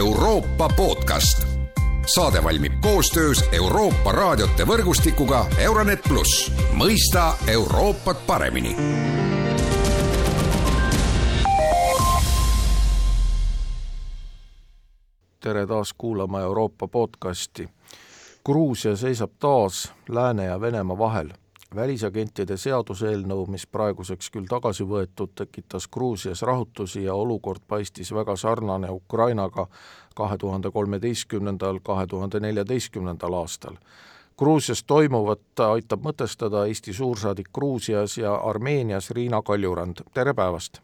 Euroopa podcast. saade valmib koostöös Euroopa raadiote võrgustikuga Euronet pluss, mõista Euroopat paremini tere taas kuulama Euroopa podcasti. Gruusia seisab taas Lääne ja Venemaa vahel välisagentide seaduseelnõu, mis praeguseks küll tagasi võetud, tekitas Gruusias rahutusi ja olukord paistis väga sarnane Ukrainaga kahe tuhande kolmeteistkümnendal, kahe tuhande neljateistkümnendal aastal. Gruusias toimuvat aitab mõtestada Eesti suursaadik Gruusias ja Armeenias Riina Kaljurand, tere päevast!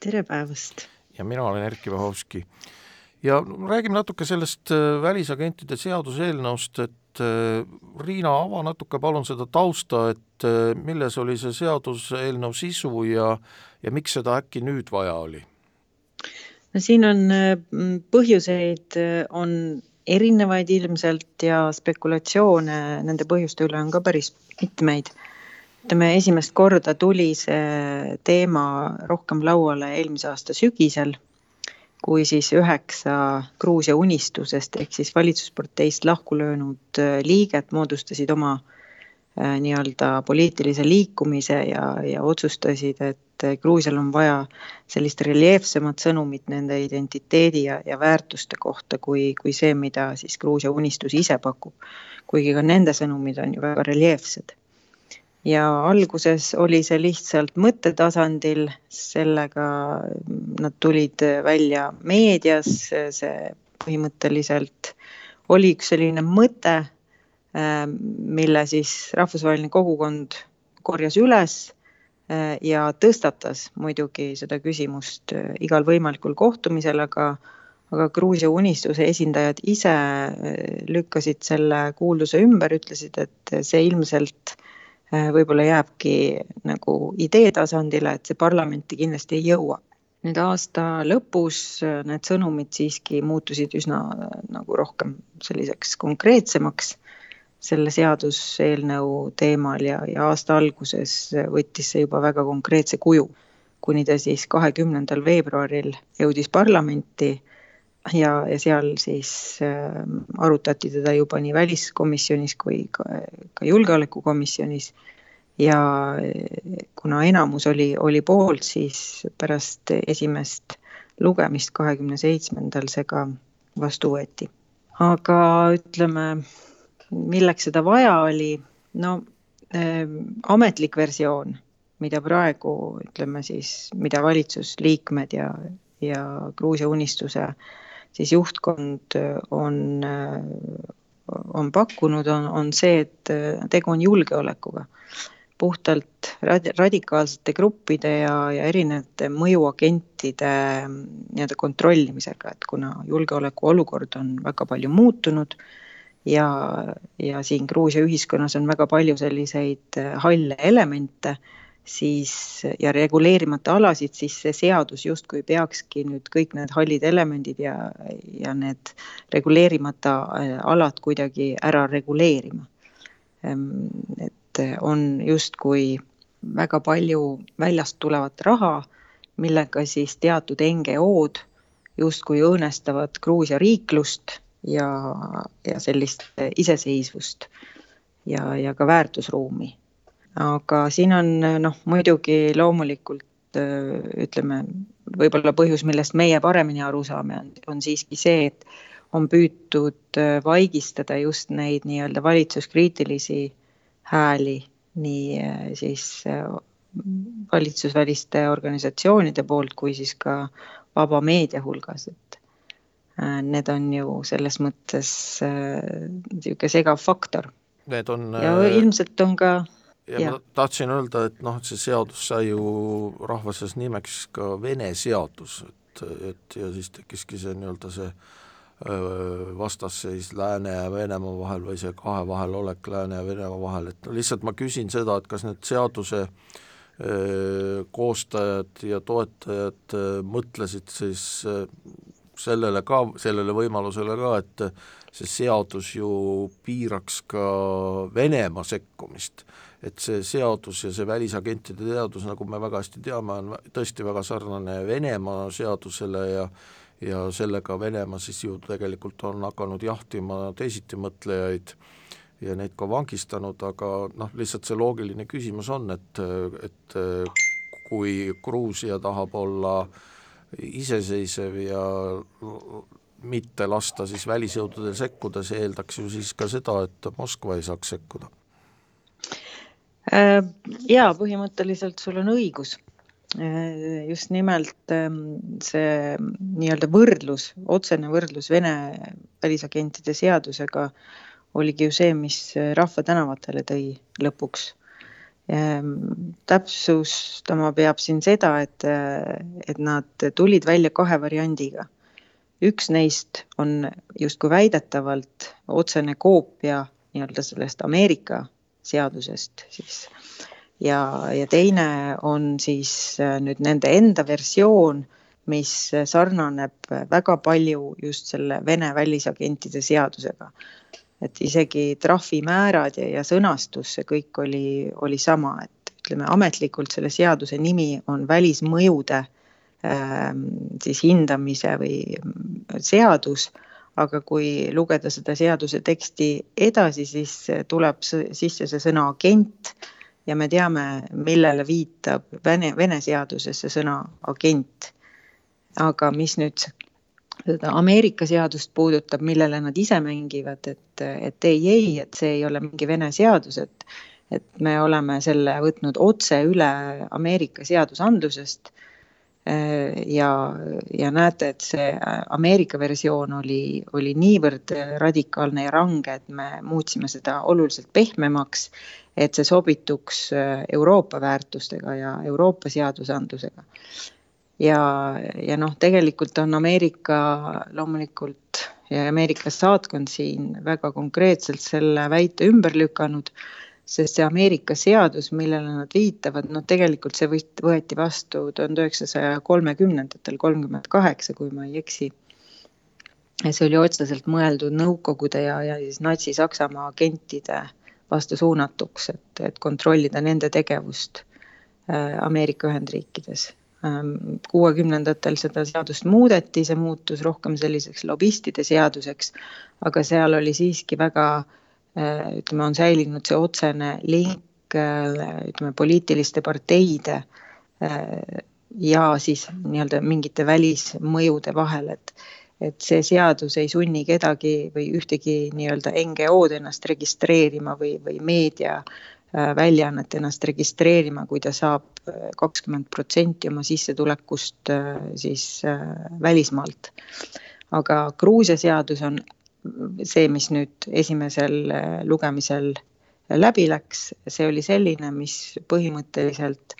tere päevast! ja mina olen Erkki Vahovski. ja räägime natuke sellest äh, välisagentide seaduseelnõust, et Riina, ava natuke palun seda tausta, et äh, milles oli see seaduseelnõu sisu ja, ja miks seda äkki nüüd vaja oli? no siin on äh, põhjuseid, on erinevaid ilmselt ja spekulatsioone nende põhjuste üle on ka päris mitmeid. ütleme, esimest korda tuli see teema rohkem lauale eelmise aasta sügisel kui siis üheksa Gruusia unistusest ehk siis valitsusparteist lahku löönud äh, liiget moodustasid oma äh, nii-öelda poliitilise liikumise ja, ja otsustasid, et äh, Gruusial on vaja sellist reljeefsemat sõnumit nende identiteedi ja, ja väärtuste kohta, kui, kui see, mida siis Gruusia unistus ise pakub. kuigi ka nende sõnumid on ju väga reljeefsed ja alguses oli see lihtsalt mõttetasandil, sellega nad tulid välja meedias, see põhimõtteliselt oli üks selline mõte, mille siis rahvusvaheline kogukond korjas üles ja tõstatas muidugi seda küsimust igal võimalikul kohtumisel, aga aga Gruusia Unistuse esindajad ise lükkasid selle kuulduse ümber, ütlesid, et see ilmselt Äh, võib-olla jääbki nagu idee tasandile, et see parlamenti kindlasti ei jõua. nüüd aasta lõpus äh, need sõnumid siiski muutusid üsna äh, nagu rohkem selliseks konkreetsemaks selle seaduseelnõu teemal ja, ja aasta alguses võttis see juba väga konkreetse kuju, kuni ta siis kahekümnendal veebruaril jõudis parlamenti ja, ja seal siis äh, arutati teda juba nii väliskomisjonis kui ka, ka julgeolekukomisjonis. ja äh, kuna enamus oli, oli poolt, siis pärast esimest lugemist kahekümne seitsmendal see ka vastu võeti. aga ütleme, milleks seda vaja oli, no äh, ametlik versioon, mida praegu ütleme siis, mida valitsusliikmed ja, ja Gruusia Unistuse äh, siis juhtkond äh, on, äh, on pakkunud, on, on see, et äh, tegu on julgeolekuga. puhtalt rad-, radikaalsete gruppide ja, ja erinevate mõjuagentide nii-öelda kontrollimisega, et kuna julgeolekuolukord on väga palju muutunud ja, ja siin Gruusia ühiskonnas on väga palju selliseid halle elemente siis ja reguleerimata alasid, siis see seadus justkui peakski nüüd kõik need hallid elemendid ja, ja need reguleerimata äh, alad kuidagi ära reguleerima. Ehm, et on justkui väga palju väljast tulevat raha, millega siis teatud NGO-d justkui õõnestavad Gruusia riiklust ja, ja sellist iseseisvust ja, ja ka väärtusruumi aga siin on noh, muidugi loomulikult ütleme, võib-olla põhjus, millest meie paremini aru saame, on, on siiski see, et on püütud vaigistada just neid nii-öelda valitsuskriitilisi hääli, nii siis valitsusväliste organisatsioonide poolt kui siis ka vaba meedia hulgas, et need on ju selles mõttes niisugune segav faktor. Need on ja ilmselt on ka ja, ja ma tahtsin öelda, et noh, et see seadus sai ju rahva seas nimeks ka Vene seadus, et, et ja siis tekkiski see nii-öelda see vastasseis Lääne ja Venemaa vahel või see kahe vahel olek Lääne ja Venemaa vahel, et no lihtsalt ma küsin seda, et kas need seaduse koostajad ja toetajad mõtlesid siis sellele ka, sellele võimalusele ka, et see seadus ju piiraks ka Venemaa sekkumist et see seadus ja see välisagentide seadus, nagu me väga hästi teame, on tõesti väga sarnane Venemaa seadusele ja ja sellega Venemaa siis ju tegelikult on hakanud jahtima teisitimõtlejaid ja neid ka vangistanud, aga noh, lihtsalt see loogiline küsimus on, et, et kui Gruusia tahab olla iseseisev ja mitte lasta siis välisjõududel sekkuda, see eeldaks ju siis ka seda, et Moskva ei saaks sekkuda. Äh, jaa, põhimõtteliselt sul on õigus. Äh, just nimelt ähm, see nii-öelda võrdlus, otsene võrdlus Vene välisagentide seadusega oligi ju see, mis rahva tänavatele tõi lõpuks ähm, täpsustama peab siin seda, et, et nad tulid välja kahe variandiga üks neist on justkui väidetavalt otsene koopia nii-öelda sellest Ameerika seadusest siis ja, ja teine on siis äh, nüüd nende enda versioon, mis sarnaneb väga palju just selle Vene välisagentide seadusega. et isegi trahvimäärad ja, ja sõnastus, see kõik oli, oli sama, et ütleme ametlikult selle seaduse nimi on välismõjude Ähm, siis hindamise või seadus, aga kui lugeda seda seaduse teksti edasi, siis tuleb sisse see sõna agent ja me teame, millele viitab Vene, Vene seaduses see sõna agent. aga mis nüüd seda Ameerika seadust puudutab, millele nad ise mängivad, et, et ei, ei, et see ei ole mingi Vene seadus, et et me oleme selle võtnud otse üle Ameerika seadusandlusest Äh, ja, ja näete, et see äh, Ameerika versioon oli, oli niivõrd radikaalne ja range, et me muutsime seda oluliselt pehmemaks, et see sobituks äh, Euroopa väärtustega ja Euroopa seadusandlusega. ja, ja noh, tegelikult on Ameerika loomulikult ja Ameerika saatkond siin väga konkreetselt selle väite ümber lükanud sest see Ameerika seadus, millele nad viitavad, no tegelikult see võeti vastu tuhande üheksasaja kolmekümnendatel, kolmkümmend kaheksa, kui ma ei eksi. ja see oli otseselt mõeldud Nõukogude ja, ja siis Natsi-Saksamaa agentide vastu suunatuks, et, et kontrollida nende tegevust äh, Ameerika Ühendriikides. Ähm, kuuekümnendatel seda seadust muudeti, see muutus rohkem selliseks lobistide seaduseks, aga seal oli siiski väga Äh, ütleme, on säilinud see otsene link äh, ütleme, poliitiliste parteide äh, ja siis nii-öelda mingite välismõjude vahel, et et see seadus ei sunni kedagi või ühtegi nii-öelda NGO-d ennast registreerima või, või meedia väljaannet ennast registreerima, kui ta saab kakskümmend protsenti oma sissetulekust siis välismaalt. aga Gruusia seadus on see, mis nüüd esimesel äh, lugemisel läbi läks, see oli selline, mis põhimõtteliselt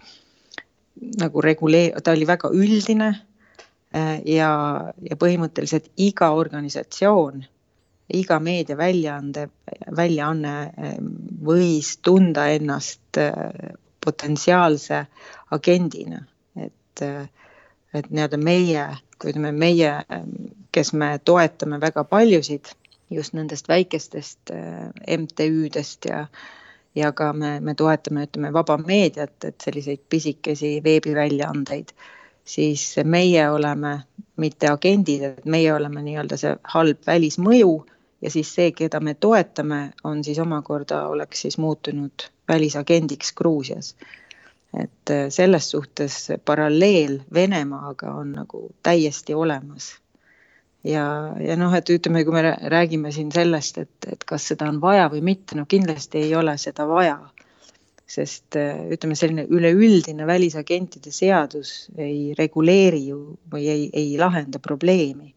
nagu reguleer-, ta oli väga üldine äh, ja, ja põhimõtteliselt iga organisatsioon, iga meediaväljaande, väljaanne äh, võis tunda ennast potentsiaalse agendina, et, et nii-öelda meie ütleme, meie, kes me toetame väga paljusid just nendest väikestest äh, MTÜ-dest ja ja ka me, me toetame, ütleme, vaba meediat, et selliseid pisikesi veebiväljaandeid, siis meie oleme mitte agendid, et meie oleme nii-öelda see halb välismõju ja siis see, keda me toetame, on siis omakorda, oleks siis muutunud välisagendiks Gruusias et äh, selles suhtes paralleel Venemaaga on nagu täiesti olemas. ja, ja noh, et ütleme, kui me räägime siin sellest, et, et kas seda on vaja või mitte, no kindlasti ei ole seda vaja. sest äh, ütleme, selline üleüldine välisagentide seadus ei reguleeri ju või ei, ei lahenda probleemi.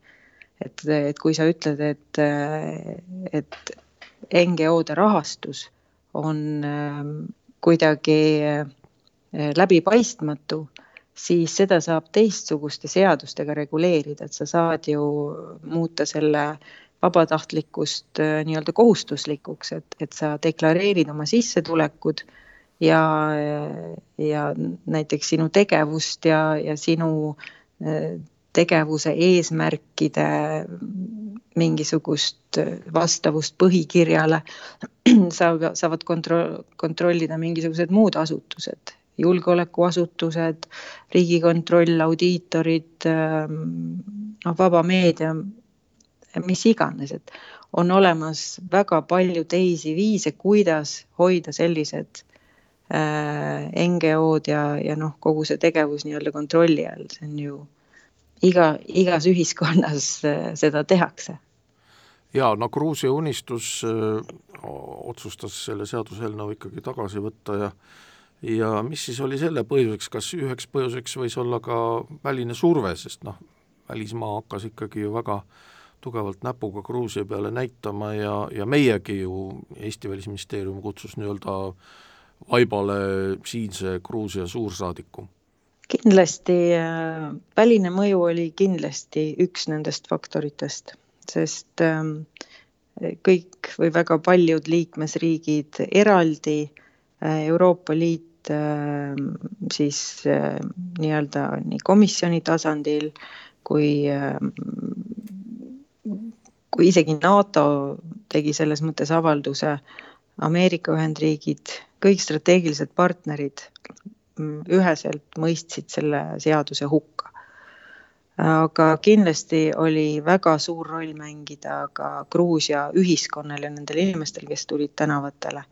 et, et kui sa ütled, et, et NGO-de rahastus on ähm, kuidagi Eh, läbipaistmatu, siis seda saab teistsuguste seadustega reguleerida, et sa saad ju muuta selle vabatahtlikkust eh, nii-öelda kohustuslikuks, et, et sa deklareerid oma sissetulekud ja, ja näiteks sinu tegevust ja, ja sinu eh, tegevuse eesmärkide mingisugust vastavust põhikirjale saavad kontro-, kontrollida mingisugused muud asutused julgeolekuasutused, riigikontroll, audiitorid, ähm, noh, vaba meedia, mis iganes, et on olemas väga palju teisi viise, kuidas hoida sellised äh, NGO-d ja, ja noh, kogu see tegevus nii-öelda kontrolli all, see on ju iga, igas ühiskonnas äh, seda tehakse. ja no Gruusia Unistus öö, otsustas selle seaduseelnõu ikkagi tagasi võtta ja ja mis siis oli selle põhjuseks, kas üheks põhjuseks võis olla ka väline surve, sest noh, välismaa hakkas ikkagi ju väga tugevalt näpuga Gruusia peale näitama ja, ja meiegi ju, Eesti Välisministeerium kutsus nii-öelda vaibale siinse Gruusia suursaadiku. Kindlasti äh, väline mõju oli kindlasti üks nendest faktoritest, sest ähm, kõik või väga paljud liikmesriigid eraldi, äh, Euroopa Liit siis äh, nii-öelda nii komisjoni tasandil kui, ähm, kui isegi NATO tegi selles mõttes avalduse, Ameerika Ühendriigid, kõik strateegilised partnerid üheselt mõistsid selle seaduse hukka. aga kindlasti oli väga suur roll mängida ka Gruusia ühiskonnal ja nendel inimestel, kes tulid tänavatele.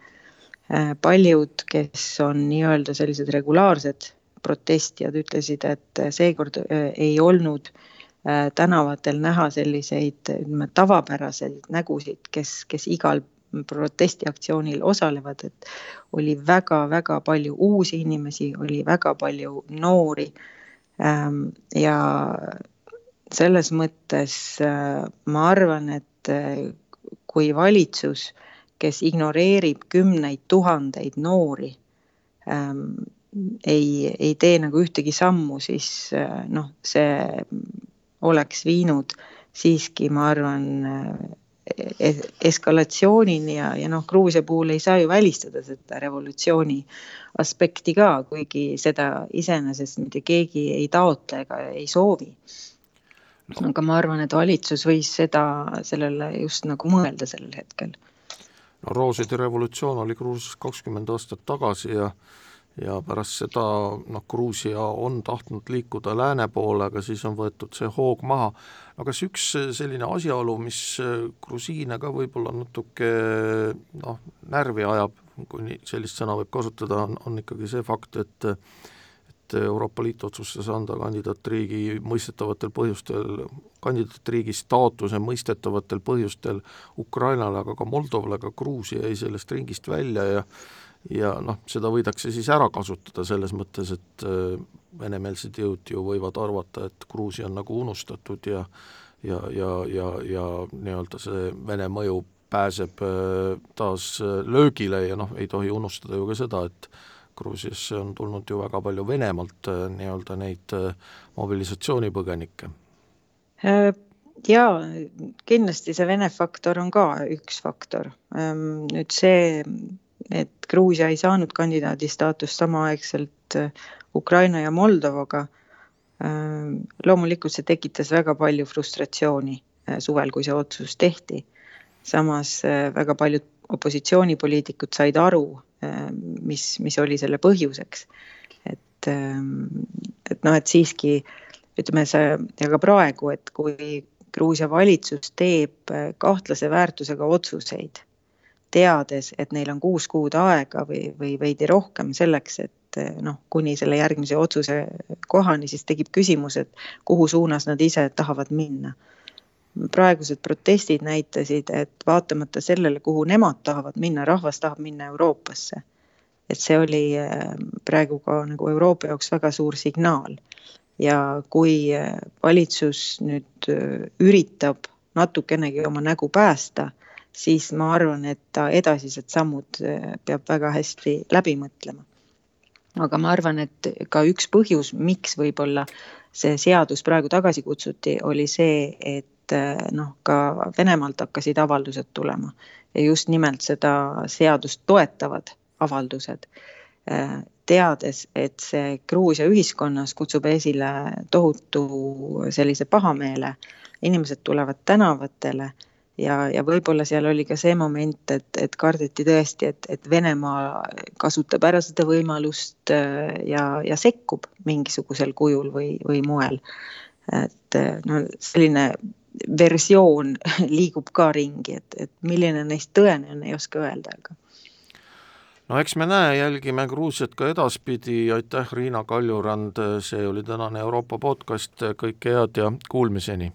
Paljud, kes on nii-öelda sellised regulaarsed protestijad, ütlesid, et seekord äh, ei olnud äh, tänavatel näha selliseid ütleme tavapäraseid nägusid, kes, kes igal protestiaktsioonil osalevad, et oli väga-väga palju uusi inimesi, oli väga palju noori. Ähm, ja selles mõttes äh, ma arvan, et äh, kui valitsus, kes ignoreerib kümneid tuhandeid noori, ähm, ei, ei tee nagu ühtegi sammu, siis äh, noh, see oleks viinud siiski, ma arvan, eskalatsioonini ja, ja noh, Gruusia puhul ei saa ju välistada seda revolutsiooni aspekti ka, kuigi seda iseenesest mitte keegi ei taotle ega ei soovi no.. aga ma arvan, et valitsus võis seda, sellele just nagu mõelda sellel hetkel. No rooside revolutsioon oli Gruusias kakskümmend aastat tagasi ja ja pärast seda noh, Gruusia on tahtnud liikuda lääne poole, aga siis on võetud see hoog maha. no kas üks selline asjaolu, mis grusiine ka võib-olla natuke noh, närvi ajab, kui nii sellist sõna võib kasutada, on, on ikkagi see fakt, et et Euroopa Liit otsustas anda kandidaatriigi mõistetavatel põhjustel, kandidaatriigi staatuse mõistetavatel põhjustel Ukrainale, aga ka Moldovale, aga Gruusia jäi sellest ringist välja ja ja noh, seda võidakse siis ära kasutada selles mõttes, et äh, venemeelsed jõud ju võivad arvata, et Gruusia on nagu unustatud ja ja, ja, ja, ja nii-öelda see Vene mõju pääseb äh, taas äh, löögile ja noh, ei tohi unustada ju ka seda, et Gruusiasse on tulnud ju väga palju Venemaalt nii-öelda neid mobilisatsioonipõgenikke. Jaa, kindlasti see Vene faktor on ka üks faktor. Ähm, nüüd see et Gruusia ei saanud kandidaadi staatust samaaegselt äh, Ukraina ja Moldovaga. Äh, loomulikult see tekitas väga palju frustratsiooni äh, suvel, kui see otsus tehti. samas väga paljud opositsioonipoliitikud said aru, mis, mis oli selle põhjuseks. et, et noh, et siiski ütleme see ja ka praegu, et kui Gruusia valitsus teeb kahtlase väärtusega otsuseid teades, et neil on kuus kuud aega või, või veidi rohkem selleks, et noh, kuni selle järgmise otsuse kohani, siis tekib küsimus, et kuhu suunas nad ise tahavad minna. Praegused protestid näitasid, et vaatamata sellele, kuhu nemad tahavad minna, rahvas tahab minna Euroopasse. et see oli äh, praegu ka nagu Euroopa jaoks väga suur signaal. ja kui äh, valitsus nüüd äh, üritab natukenegi oma nägu päästa siis ma arvan, et ta edasised sammud peab väga hästi läbi mõtlema. aga ma arvan, et ka üks põhjus, miks võib-olla see seadus praegu tagasi kutsuti, oli see, et eh, noh, ka Venemaalt hakkasid avaldused tulema ja just nimelt seda seadust toetavad avaldused eh, teades, et see Gruusia ühiskonnas kutsub esile tohutu sellise pahameele, inimesed tulevad tänavatele ja, ja võib-olla seal oli ka see moment, et, et kardeti tõesti, et, et Venemaa kasutab ära seda võimalust äh, ja, ja sekkub mingisugusel kujul või, või moel. et no selline versioon liigub ka ringi, et, et milline neist tõene on, ei oska öelda, aga no eks me näe, jälgime Gruusiat ka edaspidi, aitäh, Riina Kaljurand, see oli tänane Euroopa podcast, kõike head ja kuulmiseni!